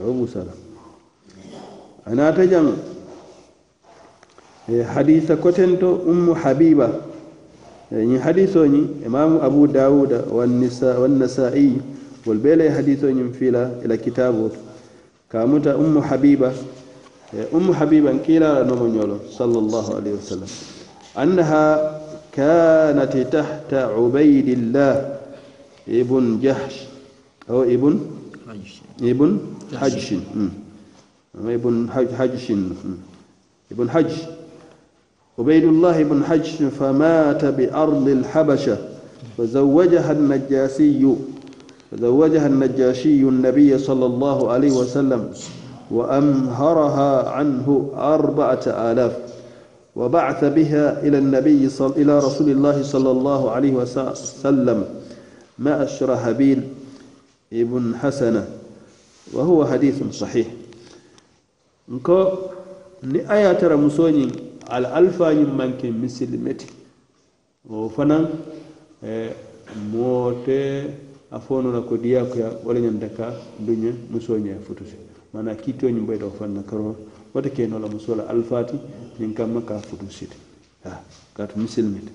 أبو نعم، سلمة أنا تجمع إيه، حديث كتنتو أم حبيبة يعني إيه، حديثوني إمام أبو داود والنساء والنسائي والبيلي حديثوني فيلا إلى كتابه كاموتا أم حبيبة إيه، أم حبيبة كيلا نومن صلى الله عليه وسلم أنها كانت تحت عبيد الله ابن جحش أو ابن ابن حجش ابن حجش ابن حج عبيد الله بن حج فمات بأرض الحبشة فزوجها النجاسي فزوجها النجاشي النبي صلى الله عليه وسلم وأمهرها عنه أربعة آلاف وبعث بها إلى النبي صل... إلى رسول الله صلى الله عليه وسلم مأشر هابيل ibn hasana wa huwa hadithun sahih nko ni aya tara musoni al alfa ñin manke misilimeti o fanan eh, mote moote na kodi ko ya wala ñanta dunya musoni ya futuse mana kiitoñin ɓoyta o fanna karo wata la musola alfati ñin kama ka ha ah, kat misilmete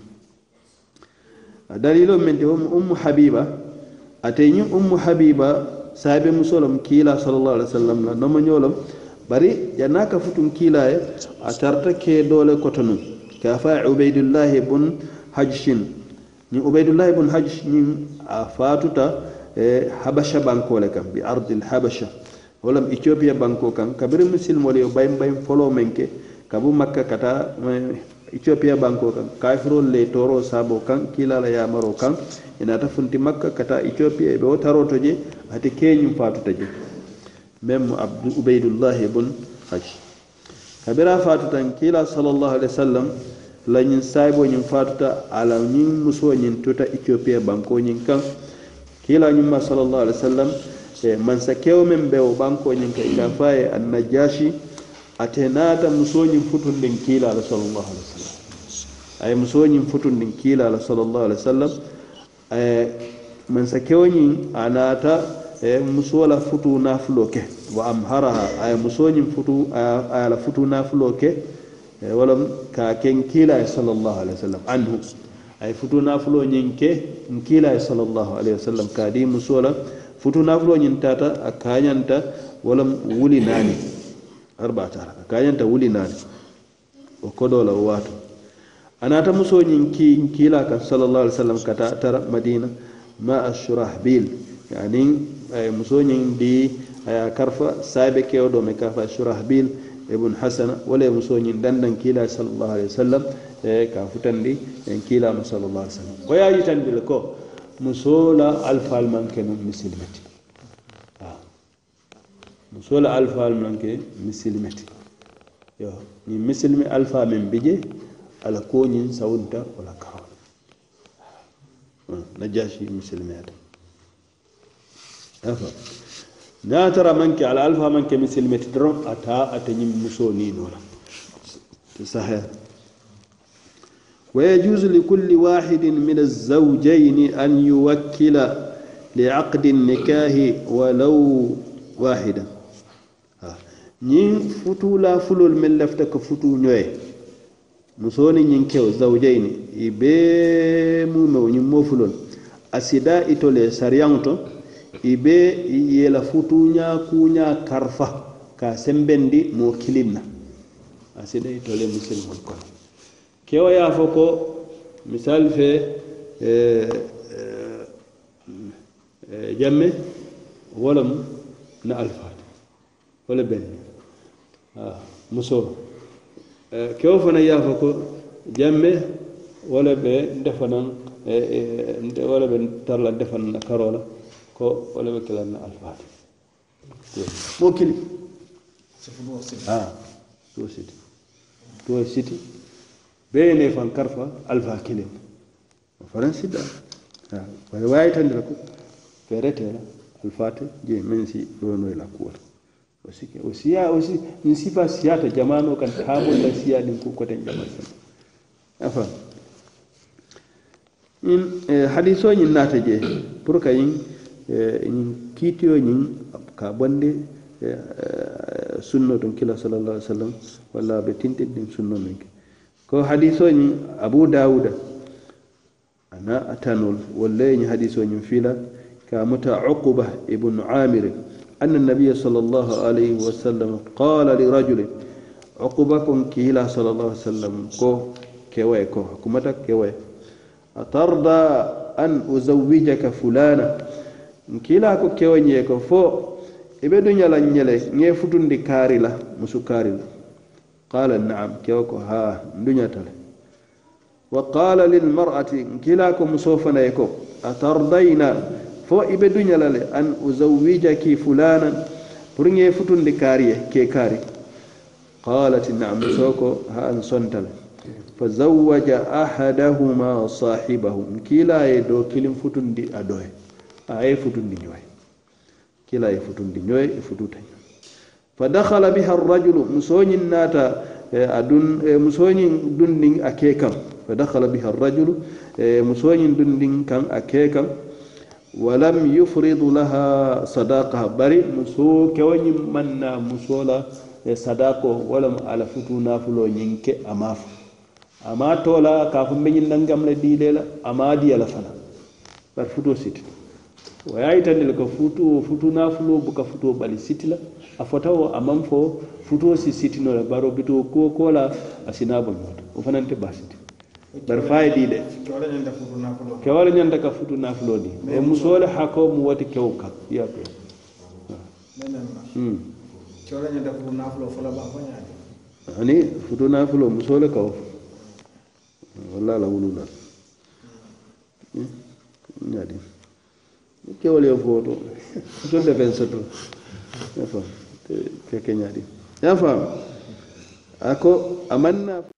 dalilo men te um habiba ateñi ummu habiba saabe musolom kiila salallah alih wa sallam la noma ñolom bari yanaka futum kiilaye a tarta ke doole kotonu ka fa ubaydullahi bun hajshin ñin ubaydullahi bun hajj ñin a fatuta e habasha bankole kan bi ardi lhabasha wolam ethiopia banko kan kabiri musilmol yo bayim bayim folo men ke kabu makka kata ethiopia banko kan kafirol le toro sabo kan kilala yamaro kan inata funti makka kata ethiopia e ɓe wo taroto je hati keñum fatuta je même abdu ubaydullahi bon haj kabira fatutan kila sallallahu alaihi wasallam lañin saybo ñin fatuta ala ñin muso ñin tuta ethiopia banko ñin kan kila ñumma sallallahu alaihi wasallam e mansa kewo men ɓe o banko ñin ka ka faye annajashi ate naata musoñin futundin futun salallahu alih wa sallam aye musoñin futundin kiilala salallahu da sallallahu alaihi wasallam eh, mansa man a naata anata eh, muso musola futu nafulo ke wa amharaha aye musonin eh, futu aya la futu na ke e ka ken kila sallallahu alaihi wasallam anhu aye futu na ñin ke kila kiilaye salallahu alih wa ka di futu na ñin tata a kañanta walam wuli nani arbatara kañanta wulinaani o kodola o waatu anata musoñin ki kiila kan salallah alih sallam kata tara madina ma ashrah bil yani ay musoñin di aya karfa saabe kew do me karfa ashrah bil ibn hasana wala e musoñin dandan kiila salallah alih sallam e ka futandi en kiilama salallah alih sallam o yaji tandile ko musola alfaal manke nun misilmeti مسؤول ألفا منك مسلمتي يا نمسلم ألفا من بيجي على كوني سوونتا ولا كهول نجاشي مسلمات أفا ترى منك على ألفا منك مسلمتي درم أتا أتني مسوني نولا صحيح ويجوز لكل واحد من الزوجين أن يوكل لعقد النكاه ولو واحداً ñiŋ futuu la fuloolu meŋ lafita ka futuu ñoye musoo ni ñiŋ kewo zawjey ni i bee muumewo ñiŋ moo fuloolu asida ito le sariyaŋo to i be i ye la futuu ñaa kuuñaa karfa ka a sembendi moo kilim e, e, e, na asida ito le musilimolu kono kewo ye a fo ko misali fee jamme wo lemu na alfaat wala benni ah, musoo eh, kewo fana yaafa ko jamme wala ɓe defanan e, e, wala ɓe tarla defanna e karola ko wala ɓe kilanna alfati mo kili ah, tuwo siti tuwo siti ɓeyene fan karfa alfa kilin faran sidda ah, wawi tandira ko feretela alfati je men si ɗonoyla kuwata o sike o siya aussi min ah, sifa siyata jamano kan tamolla siya ɗin ko koten jamasa afa in e, haalisoñin naata je pour que in e, in kiitiyo ñin ka bonde e, sunno ɗum kila salallah alih w sallam walla ɓe tintiɗ ɗin sunno minke ko haalisoñin abou dawouda ana atanol wallayñi haalisoñin fiila ka muta uquba ibnu amirin أن النبي صلى الله عليه وسلم قال لرجل عقبكم كيلا صلى الله عليه وسلم كو كوي كو حكومتك كوي أترضى أن أزوجك فلانا كيلا كو كوي نيكو فو إبه دنيا لنيلي نيه فتن دي كاري لا مسو كاري لا قال نعم كيوكو ها دنيا تلي وقال للمرأة كيلا كو مسوفنا يكو أترضينا fo i be duñala le an usawijaki fulanan pour ŋe futundi kaariye ke kaari qalat naam sooko ha an sonta le fazawaja ahadahuma sahibahu n kiila ye do kilin futundi a doye a ye futundi ñoye kiila ye futundi ñoye e fututa fadakhala biha arrajulu musoñin naata e, e, musoñin dundin a ke kan fadakhala biha arrajulu e, musoñin dundin kan a ke kan walam yufridu laha sadaqa bari muso kewo ñim manna muso la e sadako walam ala futu nafulo ñin ke amaf ama tola ka fu mbeñin nangam le dile la ama di ala fana bar futo sit waya itandel ko futu futu nafulo bu ka futo bali sit la a fota wo amam fo futo si sitino la baro bito ko ko la asina bonnoto o fanante basiti bari fayidi de kewole ñanta ka futu nafulo di e musole hako mu wati kew kan iya ke hmm. ani futu nafulo musole kaw walla la wulula ñadi hmm. kewol yo foto futol de fen soto ya fam te keke ñadi ya fam ako amanna